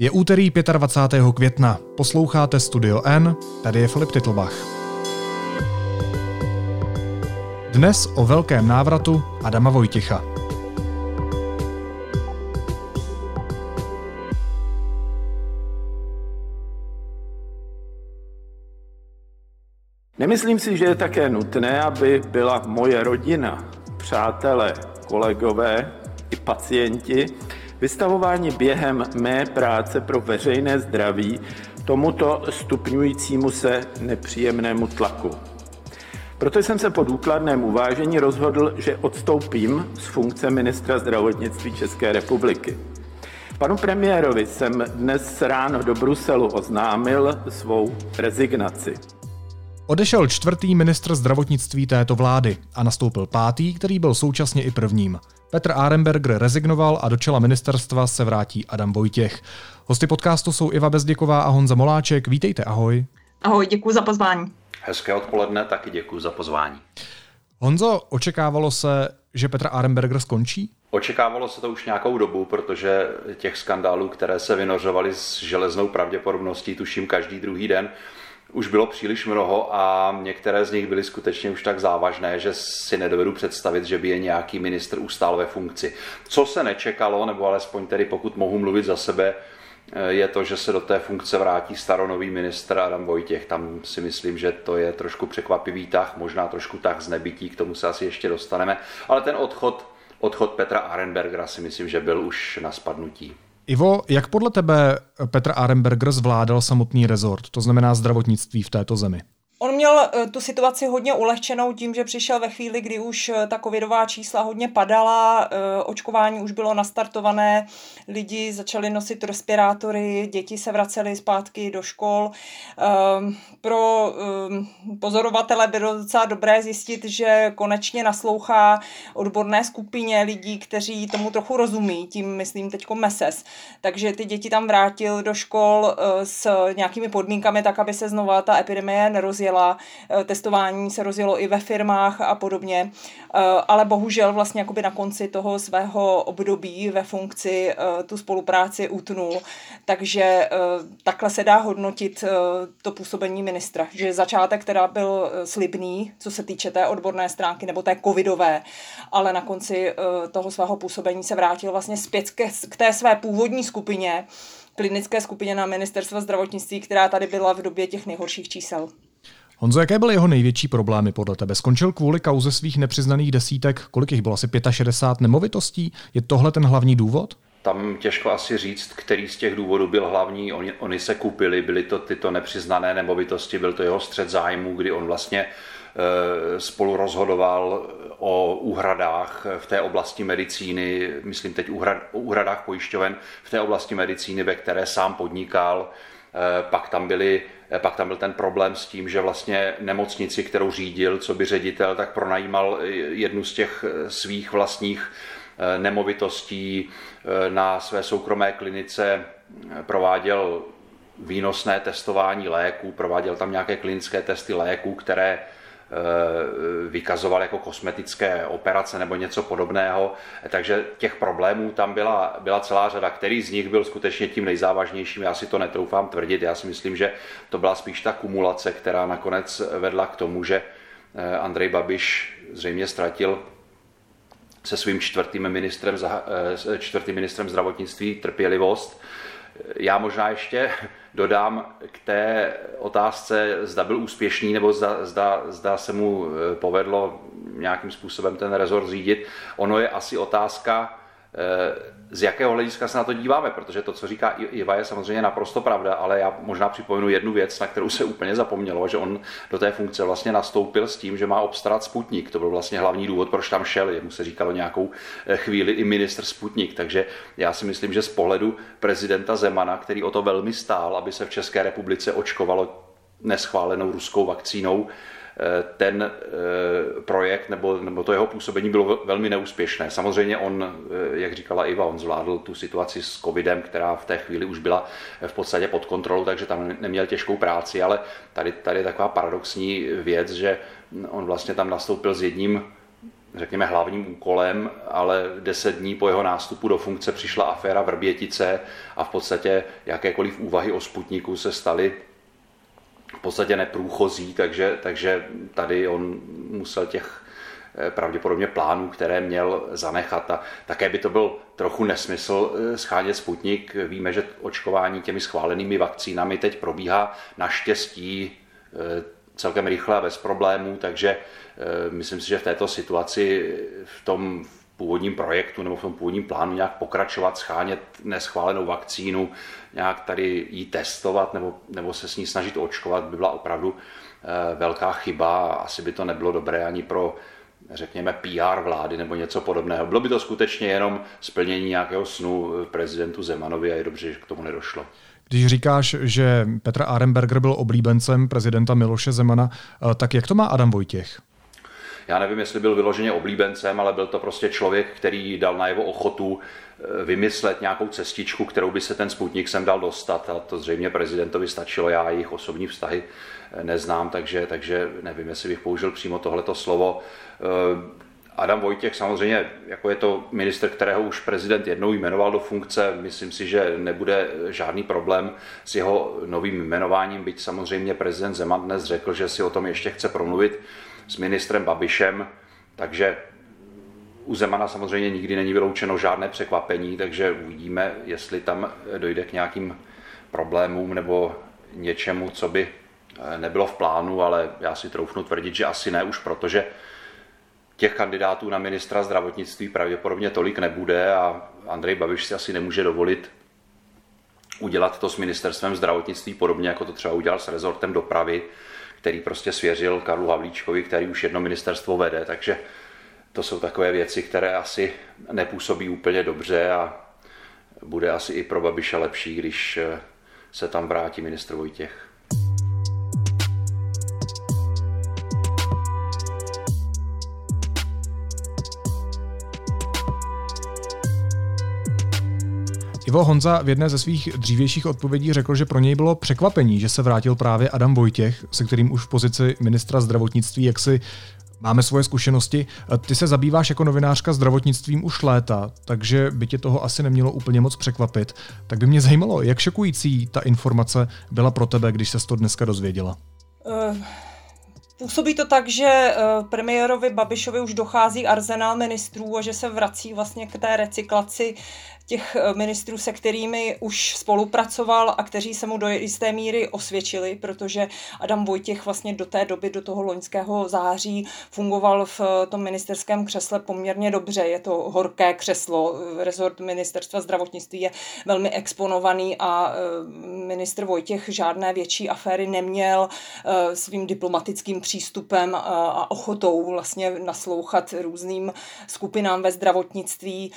Je úterý 25. května. Posloucháte Studio N, tady je Filip Titlbach. Dnes o velkém návratu Adama Vojticha. Nemyslím si, že je také nutné, aby byla moje rodina, přátelé, kolegové i pacienti Vystavování během mé práce pro veřejné zdraví tomuto stupňujícímu se nepříjemnému tlaku. Proto jsem se po důkladném uvážení rozhodl, že odstoupím z funkce ministra zdravotnictví České republiky. Panu premiérovi jsem dnes ráno do Bruselu oznámil svou rezignaci. Odešel čtvrtý ministr zdravotnictví této vlády a nastoupil pátý, který byl současně i prvním. Petr Arenberger rezignoval a do čela ministerstva se vrátí Adam Vojtěch. Hosty podcastu jsou Iva Bezděková a Honza Moláček. Vítejte, ahoj. Ahoj, děkuji za pozvání. Hezké odpoledne, taky děkuji za pozvání. Honzo, očekávalo se, že Petr Arenberger skončí? Očekávalo se to už nějakou dobu, protože těch skandálů, které se vynořovaly s železnou pravděpodobností, tuším každý druhý den, už bylo příliš mnoho a některé z nich byly skutečně už tak závažné, že si nedovedu představit, že by je nějaký ministr ustál ve funkci. Co se nečekalo, nebo alespoň tedy pokud mohu mluvit za sebe, eh, je to, že se do té funkce vrátí staronový ministr Adam Vojtěch. Tam si myslím, že to je trošku překvapivý tah, možná trošku tah z nebytí, k tomu se asi ještě dostaneme, ale ten odchod, odchod Petra Arenbergera si myslím, že byl už na spadnutí. Ivo, jak podle tebe Petr Arenberger zvládal samotný rezort, to znamená zdravotnictví v této zemi? On měl eh, tu situaci hodně ulehčenou tím, že přišel ve chvíli, kdy už eh, ta covidová čísla hodně padala, eh, očkování už bylo nastartované, lidi začali nosit respirátory, děti se vracely zpátky do škol. Ehm, pro ehm, pozorovatele bylo docela dobré zjistit, že konečně naslouchá odborné skupině lidí, kteří tomu trochu rozumí, tím myslím teďko MESES. Takže ty děti tam vrátil do škol s nějakými podmínkami, tak aby se znova ta epidemie nerozjela rozjela, eh, testování se rozjelo i ve firmách a podobně, eh, ale bohužel vlastně jakoby na konci toho svého období ve funkci eh, tu spolupráci utnul, takže takhle se dá hodnotit to působení ministra, že začátek teda byl slibný, co se týče té odborné stránky nebo té covidové, ale na konci toho svého působení se vrátil vlastně zpět k té své původní skupině, klinické skupině na ministerstva zdravotnictví, která tady byla v době těch nejhorších čísel. Honzo, jaké byly jeho největší problémy podle tebe? Skončil kvůli kauze svých nepřiznaných desítek, kolik jich bylo, asi 65 nemovitostí? Je tohle ten hlavní důvod? Tam těžko asi říct, který z těch důvodů byl hlavní. Oni, oni se kupili, byly to tyto nepřiznané nemovitosti, byl to jeho střed zájmu, kdy on vlastně e, spolu rozhodoval o úhradách v té oblasti medicíny, myslím teď o úhradách pojišťoven v té oblasti medicíny, ve které sám podnikal. E, pak tam byly Eh, pak tam byl ten problém s tím, že vlastně nemocnici, kterou řídil, co by ředitel, tak pronajímal eh, jednu z těch eh, svých vlastních nemovitostí na své soukromé klinice, prováděl výnosné testování léků, prováděl tam nějaké klinické testy léků, které Eh, vykazoval jako kosmetické operace nebo něco podobného. Takže těch problémů tam byla, byla celá řada. Který z nich byl skutečně tím nejzávažnějším, já si to netroufám tvrdit. Já si myslím, že to byla spíš ta kumulace, která nakonec vedla k tomu, že eh, Andrej Babiš zřejmě ztratil se svým čtvrtým ministrem, eh, čtvrtým ministrem zdravotnictví trpělivost. Já možná ještě dodám k té otázce, zda byl úspěšný nebo zda, zda, zda se mu eh, povedlo nějakým způsobem ten rezort řídit. Ono je asi otázka, z jakého hlediska se na to díváme, protože to, co říká Iva, je samozřejmě naprosto pravda, ale já možná připomenu jednu věc, na kterou se úplně zapomnělo, že on do té funkce vlastně nastoupil s tím, že má obstarat Sputnik. To byl vlastně hlavní důvod, proč tam šel. Jemu se říkalo nějakou eh, chvíli i ministr Sputnik. Takže já si myslím, že z pohledu prezidenta Zemana, který o to velmi stál, aby se v České republice očkovalo neschválenou ruskou vakcínou, ten eh, projekt nebo, nebo to jeho působení bylo velmi neúspěšné. Samozřejmě on, eh, jak říkala Iva, on zvládl tu situaci s covidem, která v té chvíli už byla v podstatě pod kontrolou, takže tam neměl těžkou práci, ale tady, tady je taková paradoxní věc, že on vlastně tam nastoupil s jedním řekněme, hlavním úkolem, ale deset dní po jeho nástupu do funkce přišla aféra Vrbětice a v podstatě jakékoliv úvahy o Sputniku se staly v podstatě neprůchozí, takže, takže tady on musel těch eh, pravděpodobně plánů, které měl zanechat. A také by to byl trochu nesmysl eh, schánět Sputnik. Víme, že očkování těmi schválenými vakcínami teď probíhá naštěstí eh, celkem rychle a bez problémů, takže myslím si, že v této situaci v tom původním projektu nebo v tom původním plánu nějak pokračovat, schánět neschválenou vakcínu, nějak tady jí testovat nebo, nebo se s ní snažit očkovat, by byla opravdu eh, velká chyba asi by to nebylo dobré ani pro řekněme PR vlády nebo něco podobného. Bylo by to skutečně jenom splnění nějakého snu prezidentu Zemanovi a je dobře, že k tomu nedošlo. Když říkáš, že Petr Arenberger byl oblíbencem prezidenta Miloše Zemana, eh, tak jak to má Adam Vojtěch? Já nevím, jestli byl vyloženě oblíbencem, ale byl to prostě člověk, který dal na jeho ochotu eh, vymyslet nějakou cestičku, kterou by se ten Sputnik sem dal dostat a to zřejmě prezidentovi stačilo, já jejich osobní vztahy eh, neznám, takže, takže nevím, jestli bych použil přímo tohleto slovo. Eh, Adam Vojtěch samozřejmě, jako je to minister, kterého už prezident jednou jmenoval do funkce, myslím si, že nebude žádný problém s jeho novým jmenováním, byť samozřejmě prezident Zeman dnes řekl, že si o tom ještě chce promluvit s ministrem Babišem, takže u Zemana samozřejmě nikdy není vyloučeno žádné překvapení, takže uvidíme, jestli tam dojde k nějakým problémům nebo něčemu, co by eh, nebylo v plánu, ale já si troufnu tvrdit, že asi ne už, protože těch kandidátů na ministra zdravotnictví pravděpodobně tolik nebude a Andrej Babiš si asi nemůže dovolit udělat to s ministerstvem zdravotnictví podobně, jako to třeba udělal s rezortem dopravy, který prostě svěřil Karlu Havlíčkovi, který už jedno ministerstvo vede, takže to jsou takové věci, které asi nepůsobí úplně dobře a bude asi i pro Babiše lepší, když se tam vrátí ministr Vojtěch. Ivo Honza v jedné ze svých dřívějších odpovědí řekl, že pro něj bylo překvapení, že se vrátil právě Adam Vojtěch, se kterým už v pozici ministra zdravotnictví jaksi máme svoje zkušenosti. Ty se zabýváš jako novinářka zdravotnictvím už léta, takže by tě toho asi nemělo úplně moc překvapit. Tak by mě zajímalo, jak šokující ta informace byla pro tebe, když se to dneska dozvěděla. Uh... Působí to tak, že premiérovi Babišovi už dochází arzenál ministrů a že se vrací vlastně k té recyklaci těch eh, ministrů, se kterými už spolupracoval a kteří se mu do jisté míry osvědčili, protože Adam Vojtěch vlastně do té doby, do toho loňského září, fungoval v eh, tom ministerském křesle poměrně dobře. Je to horké křeslo. Rezort ministerstva zdravotnictví je velmi exponovaný a eh, ministr Vojtěch žádné větší aféry neměl svým diplomatickým přístupem a ochotou vlastně naslouchat různým skupinám ve zdravotnictví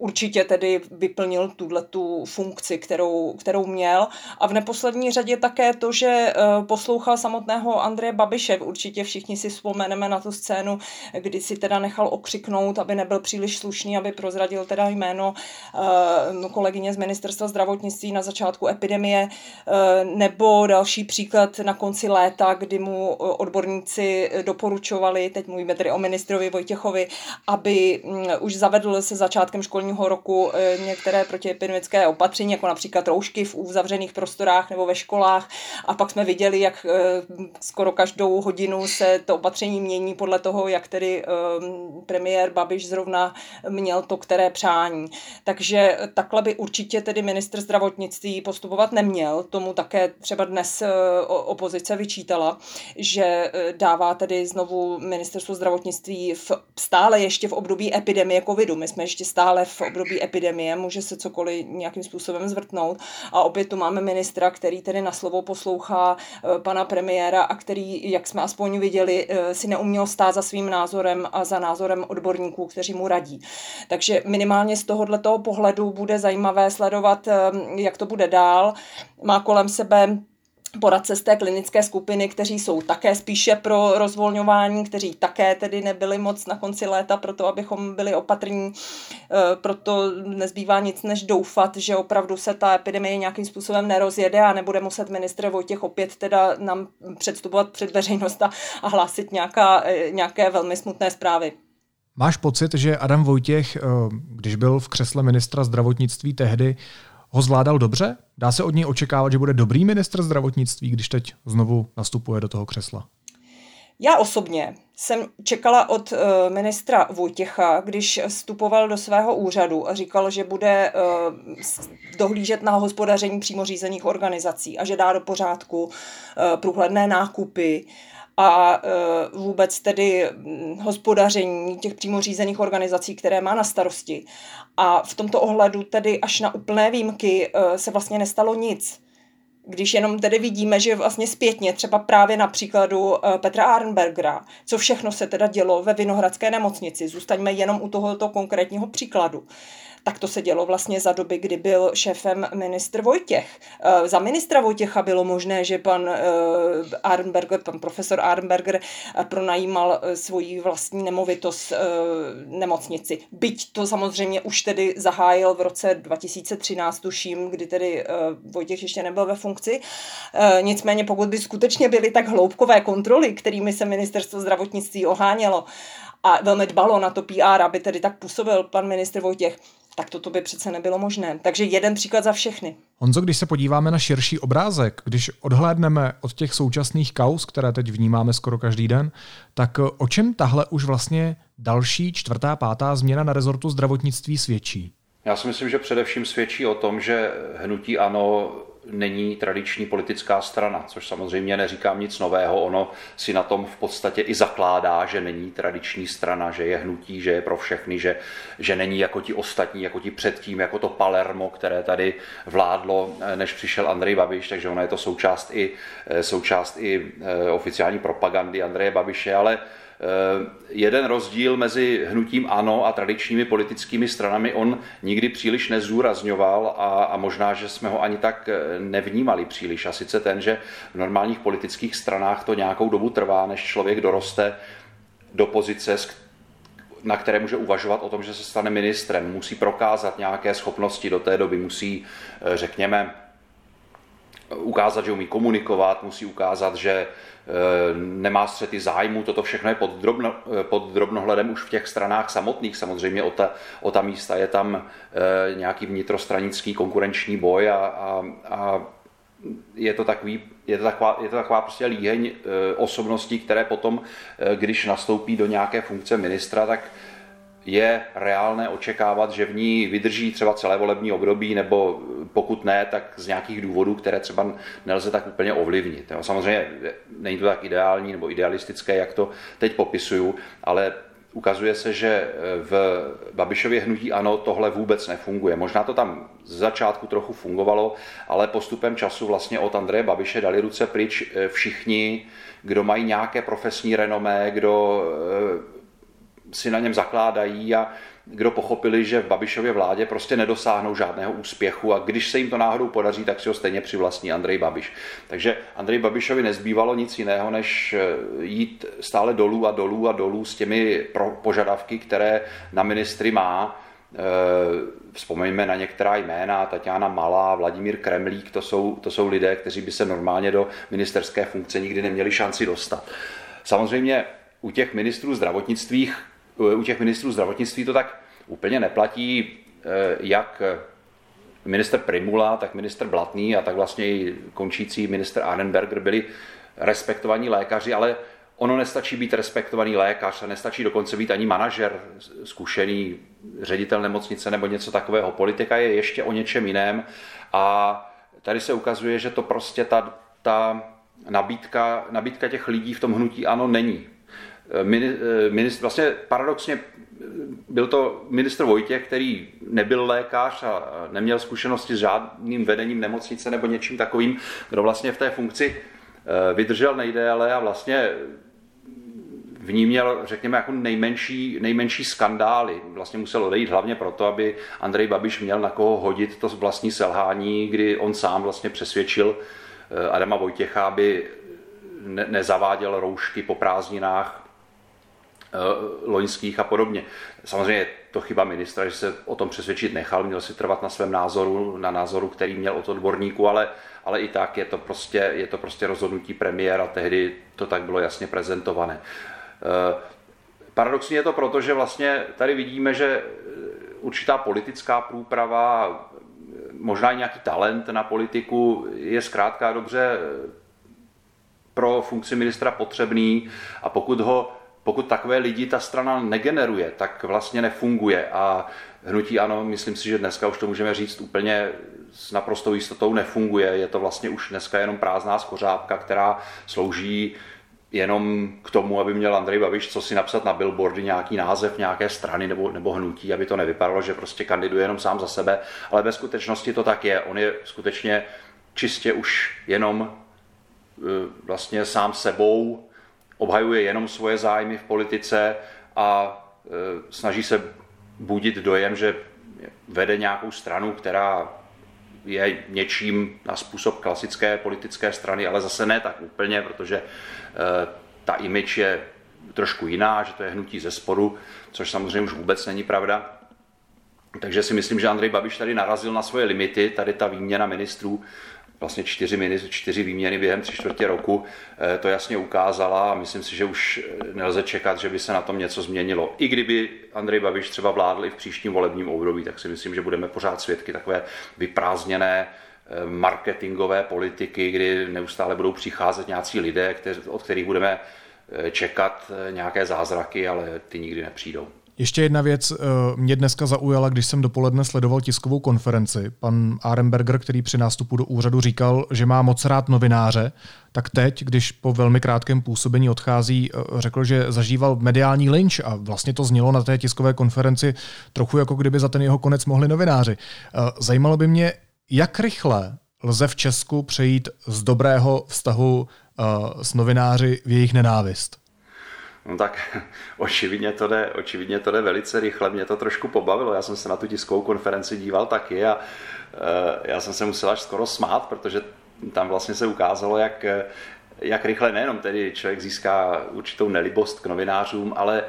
určitě tedy vyplnil tuhle tu funkci, kterou, kterou měl. A v neposlední řadě také to, že eh, poslouchal samotného Andreje Babiše. Určitě všichni si vzpomeneme na tu scénu, kdy si teda nechal okřiknout, aby nebyl příliš slušný, aby prozradil teda jméno eh, kolegyně z ministerstva zdravotnictví na začátku epidemie, eh, nebo další příklad na konci léta, kdy mu odborníci doporučovali, teď mluvíme tedy o ministrovi Vojtěchovi, aby mm, už zavedl se začátkem školní školního roku eh, některé protiepidemické opatření, jako například roušky v uzavřených prostorách nebo ve školách. A pak jsme viděli, jak eh, skoro každou hodinu se to opatření mění podle toho, jak tedy ehm, premiér Babiš zrovna měl to které přání. Takže takhle by určitě tedy ministr zdravotnictví postupovat neměl. Tomu také třeba dnes opozice vyčítala, že dává tedy znovu ministerstvo zdravotnictví v, stále ještě v období epidemie covidu. My jsme ještě stále v období epidemie, může se cokoliv nějakým způsobem zvrtnout. A opět tu máme ministra, který tedy na slovo poslouchá eh, pana premiéra a který, jak jsme aspoň viděli, eh, si neuměl stát za svým názorem a za názorem odborníků, kteří mu radí. Takže minimálně z tohoto pohledu bude zajímavé sledovat, eh, jak to bude dál. Má kolem sebe poradce z té klinické skupiny, kteří jsou také spíše pro rozvolňování, kteří také tedy nebyli moc na konci léta pro to, abychom byli opatrní. E, proto nezbývá nic než doufat, že opravdu se ta epidemie nějakým způsobem nerozjede a nebude muset ministr Vojtěch opět teda nám předstupovat před veřejnost a, a hlásit nějaká, e, nějaké velmi smutné zprávy. Máš pocit, že Adam Vojtěch, e, když byl v křesle ministra zdravotnictví tehdy, ho zvládal dobře? Dá se od něj očekávat, že bude dobrý ministr zdravotnictví, když teď znovu nastupuje do toho křesla? Já osobně jsem čekala od uh, ministra Vojtěcha, když vstupoval do svého úřadu a říkal, že bude uh, dohlížet na hospodaření přímo řízených organizací a že dá do pořádku uh, průhledné nákupy a e, vůbec tedy hm, hospodaření těch přímo řízených organizací, které má na starosti. A v tomto ohledu tedy až na úplné výjimky e, se vlastně nestalo nic. Když jenom tedy vidíme, že vlastně zpětně, třeba právě na příkladu e, Petra Arnbergera, co všechno se teda dělo ve Vinohradské nemocnici, zůstaňme jenom u tohoto konkrétního příkladu, tak to se dělo vlastně za doby, kdy byl šéfem ministr Vojtěch. Eh, za ministra Vojtěcha bylo možné, že pan eh, Arnberger, pan profesor Arnberger eh, pronajímal svoji vlastní nemovitost nemocnici. Byť to samozřejmě už tedy zahájil v roce 2013, tuším, kdy tedy Vojtěch ještě nebyl ve funkci. Nicméně pokud by skutečně byly tak hloubkové kontroly, kterými se ministerstvo zdravotnictví ohánělo, a velmi dbalo na to PR, aby tedy tak působil pan ministr Vojtěch, tak toto by přece nebylo možné. Takže jeden příklad za všechny. Honzo, když se podíváme na širší obrázek, když odhlédneme od těch současných kaus, které teď vnímáme skoro každý den, tak o čem tahle už vlastně další čtvrtá, pátá změna na rezortu zdravotnictví svědčí? Já si myslím, že především svědčí o tom, že hnutí ano není tradiční politická strana, což samozřejmě neříkám nic nového. Ono si na tom v podstatě i zakládá, že není tradiční strana, že je hnutí, že je pro všechny, že, že není jako ti ostatní, jako ti předtím, jako to Palermo, které tady vládlo, než přišel Andrej Babiš, takže ono je to součást i, součást i eh, oficiální propagandy Andreje Babiše, ale Eh, jeden rozdíl mezi hnutím ANO a tradičními politickými stranami on nikdy příliš nezúrazňoval a, a možná, že jsme ho ani tak eh, nevnímali příliš. A sice ten, že v normálních politických stranách to nějakou dobu trvá, než člověk doroste do pozice, na které může uvažovat o tom, že se stane ministrem. Musí prokázat nějaké schopnosti do té doby, musí, eh, řekněme, ukázat, že umí komunikovat, musí ukázat, že Eh, nemá střety zájmu, toto všechno je pod, drobno, eh, pod drobnohledem už v těch stranách samotných. Samozřejmě o ta, o ta místa je tam eh, nějaký vnitrostranický konkurenční boj a, a, a je to, takový, je, to taková, je to taková prostě líheň osobností, které potom, když nastoupí do nějaké funkce ministra, tak je reálné očekávat, že v ní vydrží třeba celé volební období, nebo pokud ne, tak z nějakých důvodů, které třeba nelze tak úplně ovlivnit. Samozřejmě není to tak ideální nebo idealistické, jak to teď popisuju, ale ukazuje se, že v Babišově hnutí ano, tohle vůbec nefunguje. Možná to tam z začátku trochu fungovalo, ale postupem času vlastně od Andreje Babiše dali ruce pryč všichni, kdo mají nějaké profesní renomé, kdo si na něm zakládají a kdo pochopili, že v Babišově vládě prostě nedosáhnou žádného úspěchu a když se jim to náhodou podaří, tak si ho stejně přivlastní Andrej Babiš. Takže Andrej Babišovi nezbývalo nic jiného, než eh, jít stále dolů a dolů a dolů s těmi požadavky, které na ministry má. Eh, vzpomeňme na některá jména, Tatiana Malá, Vladimír Kremlík, to jsou, to jsou lidé, kteří by se normálně do ministerské funkce nikdy neměli šanci dostat. Samozřejmě u těch ministrů zdravotnictví u těch ministrů zdravotnictví to tak úplně neplatí, eh, jak minister Primula, tak minister Blatný a tak vlastně i končící minister Arnberger byli respektovaní lékaři, ale ono nestačí být respektovaný lékař a nestačí dokonce být ani manažer, zkušený ředitel nemocnice nebo něco takového. Politika je ještě o něčem jiném a tady se ukazuje, že to prostě ta, ta nabídka, nabídka těch lidí v tom hnutí ano není. Eh, ministr, vlastně paradoxně eh, byl to ministr Vojtěch, který nebyl lékař a neměl zkušenosti s žádným vedením nemocnice nebo něčím takovým, kdo vlastně v té funkci eh, vydržel nejdéle a vlastně v ní měl, řekněme, jako nejmenší, nejmenší skandály. Vlastně musel odejít hlavně proto, aby Andrej Babiš měl na koho hodit to vlastní selhání, kdy on sám vlastně přesvědčil Adama Vojtěcha, aby nezaváděl roušky po prázdninách loňských a podobně. Samozřejmě to chyba ministra, že se o tom přesvědčit nechal, měl si trvat na svém názoru, na názoru, který měl od odborníků, ale, ale i tak je to, prostě, je to prostě rozhodnutí premiéra, tehdy to tak bylo jasně prezentované. Paradoxně je to proto, že vlastně tady vidíme, že určitá politická průprava, možná i nějaký talent na politiku je zkrátka dobře pro funkci ministra potřebný a pokud ho pokud takové lidi ta strana negeneruje, tak vlastně nefunguje a hnutí ano, myslím si, že dneska už to můžeme říct úplně s naprostou jistotou nefunguje. Je to vlastně už dneska jenom prázdná skořápka, která slouží jenom k tomu, aby měl Andrej Babiš co si napsat na billboardy, nějaký název nějaké strany nebo, nebo hnutí, aby to nevypadalo, že prostě kandiduje jenom sám za sebe, ale ve skutečnosti to tak je. On je skutečně čistě už jenom e, vlastně sám sebou, obhajuje jenom svoje zájmy v politice a e, snaží se budit dojem, že vede nějakou stranu, která je něčím na způsob klasické politické strany, ale zase ne tak úplně, protože eh, ta image je trošku jiná, že to je hnutí ze spodu, což samozřejmě už vůbec není pravda. Takže si myslím, že Andrej Babiš tady narazil na svoje limity, tady ta výměna ministrů vlastně čtyři, mini, čtyři výměny během tři čtvrtě roku eh, to jasně ukázala a myslím si, že už eh, nelze čekat, že by se na tom něco změnilo. I kdyby Andrej Babiš třeba vládl i v příštím volebním období, tak si myslím, že budeme pořád svědky takové vyprázdněné eh, marketingové politiky, kdy neustále budou přicházet nějací lidé, od kterých budeme čekat nějaké zázraky, ale ty nikdy nepřijdou. Ještě jedna věc eh, mě dneska zaujala, když jsem dopoledne sledoval tiskovou konferenci. Pan Arenberger, který při nástupu do úřadu říkal, že má moc rád novináře, tak teď, když po velmi krátkém působení odchází, eh, řekl, že zažíval mediální lynč a vlastně to znělo na té tiskové konferenci trochu jako kdyby za ten jeho konec mohli novináři. Eh, zajímalo by mě, jak rychle lze v Česku přejít z dobrého vztahu s novináři v jejich nenávist? No tak očividně to, jde, očividně to jde velice rychle, mě to trošku pobavilo, já jsem se na tu tiskovou konferenci díval taky a e, já jsem se musel až skoro smát, protože tam vlastně se ukázalo, jak, jak rychle nejenom tedy člověk získá určitou nelibost k novinářům, ale e,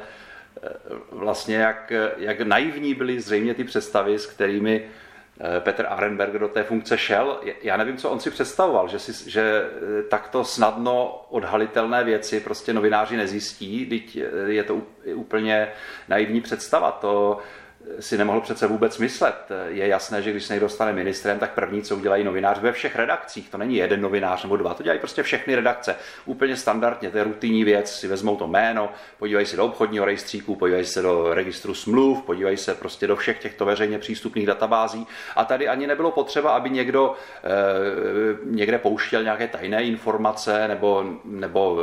vlastně jak, jak naivní byly zřejmě ty představy, s kterými Eh, Petr Arenberg do té funkce šel. Já nevím, co on si představoval, že, si, že eh, takto snadno odhalitelné věci prostě novináři nezjistí, teď eh, je to úplně naivní představa. To, si nemohl přece vůbec myslet. Je jasné, že když se někdo stane ministrem, tak první, co udělají novináři ve všech redakcích, to není jeden novinář nebo dva, to dělají prostě všechny redakce. Úplně standardně, to je rutinní věc, si vezmou to jméno, podívají se do obchodního rejstříku, podívají se do registru smluv, podívají se prostě do všech těchto veřejně přístupných databází. A tady ani nebylo potřeba, aby někdo e, někde pouštěl nějaké tajné informace nebo, nebo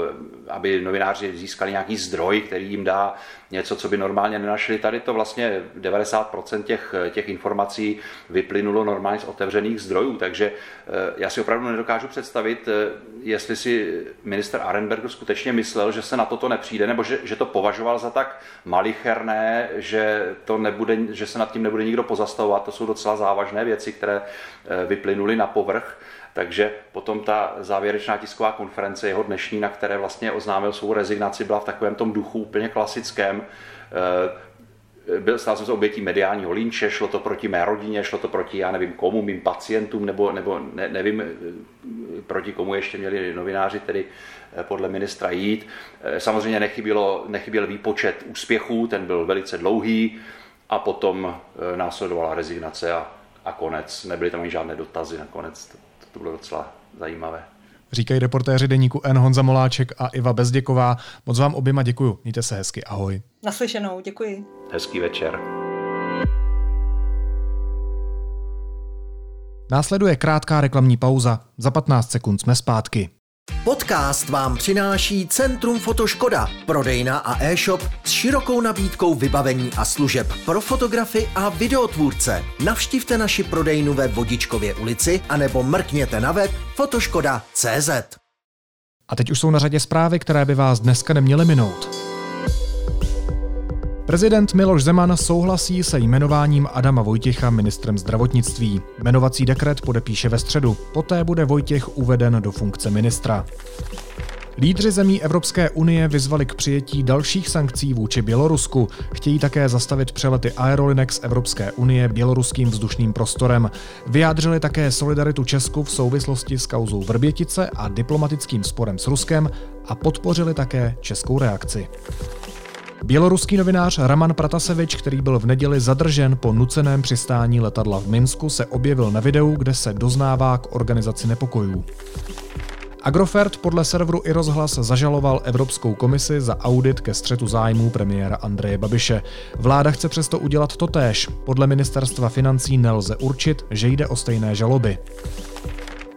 aby novináři získali nějaký zdroj, který jim dá něco, co by normálně nenašli. Tady to vlastně 90% těch, těch informací vyplynulo normálně z otevřených zdrojů, takže eh, já si opravdu nedokážu představit, eh, jestli si minister Arenberg skutečně myslel, že se na toto nepřijde, nebo že, že to považoval za tak malicherné, že, to nebude, že se nad tím nebude nikdo pozastavovat. To jsou docela závažné věci, které eh, vyplynuly na povrch. Takže potom ta závěrečná tisková konference jeho dnešní, na které vlastně oznámil svou rezignaci, byla v takovém tom duchu úplně klasickém. Eh, byl, stál jsem se obětí mediálního linče, šlo to proti mé rodině, šlo to proti, já nevím komu, mým pacientům, nebo, nebo ne, nevím, eh, proti komu ještě měli novináři tedy eh, podle ministra jít. Samozřejmě nechybělo, nechyběl výpočet úspěchů, ten byl velice dlouhý a potom následovala rezignace a, a konec. Nebyly tam ani žádné dotazy nakonec to bylo docela zajímavé. Říkají reportéři deníku N. Honza Moláček a Iva Bezděková. Moc vám oběma děkuju. Mějte se hezky. Ahoj. Naslyšenou. Děkuji. Hezký večer. Následuje krátká reklamní pauza. Za 15 sekund jsme zpátky. Podcast vám přináší Centrum Fotoškoda, prodejna a e-shop s širokou nabídkou vybavení a služeb pro fotografy a videotvůrce. Navštivte naši prodejnu ve Vodičkově ulici anebo mrkněte na web fotoškoda.cz. A teď už jsou na řadě zprávy, které by vás dneska neměly minout. Prezident Miloš Zeman souhlasí se jmenováním Adama Vojtěcha ministrem zdravotnictví. Jmenovací dekret podepíše ve středu, poté bude Vojtěch uveden do funkce ministra. Lídři zemí Evropské unie vyzvali k přijetí dalších sankcí vůči Bělorusku. Chtějí také zastavit přelety aerolinek z Evropské unie běloruským vzdušným prostorem. Vyjádřili také solidaritu Česku v souvislosti s kauzou Vrbětice a diplomatickým sporem s Ruskem a podpořili také českou reakci. Běloruský novinář Raman Pratasevič, který byl v neděli zadržen po nuceném přistání letadla v Minsku, se objevil na videu, kde se doznává k organizaci nepokojů. Agrofert podle serveru i rozhlas zažaloval Evropskou komisi za audit ke střetu zájmů premiéra Andreje Babiše. Vláda chce přesto udělat totéž. Podle ministerstva financí nelze určit, že jde o stejné žaloby.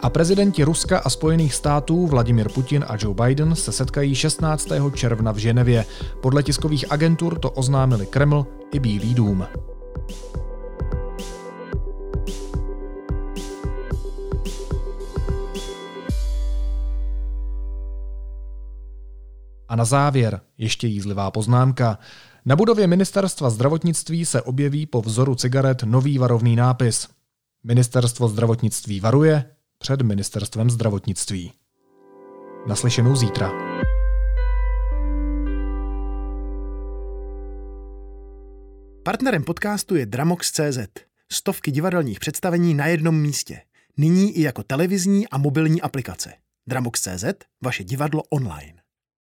A prezidenti Ruska a Spojených států Vladimir Putin a Joe Biden se setkají 16. června v Ženevě. Podle tiskových agentur to oznámili Kreml i Bílý dům. A na závěr ještě jízlivá poznámka. Na budově ministerstva zdravotnictví se objeví po vzoru cigaret nový varovný nápis. Ministerstvo zdravotnictví varuje před ministerstvem zdravotnictví. Naslyšenou zítra. Partnerem podcastu je Dramox.cz. Stovky divadelních představení na jednom místě. Nyní i jako televizní a mobilní aplikace. Dramox.cz, vaše divadlo online.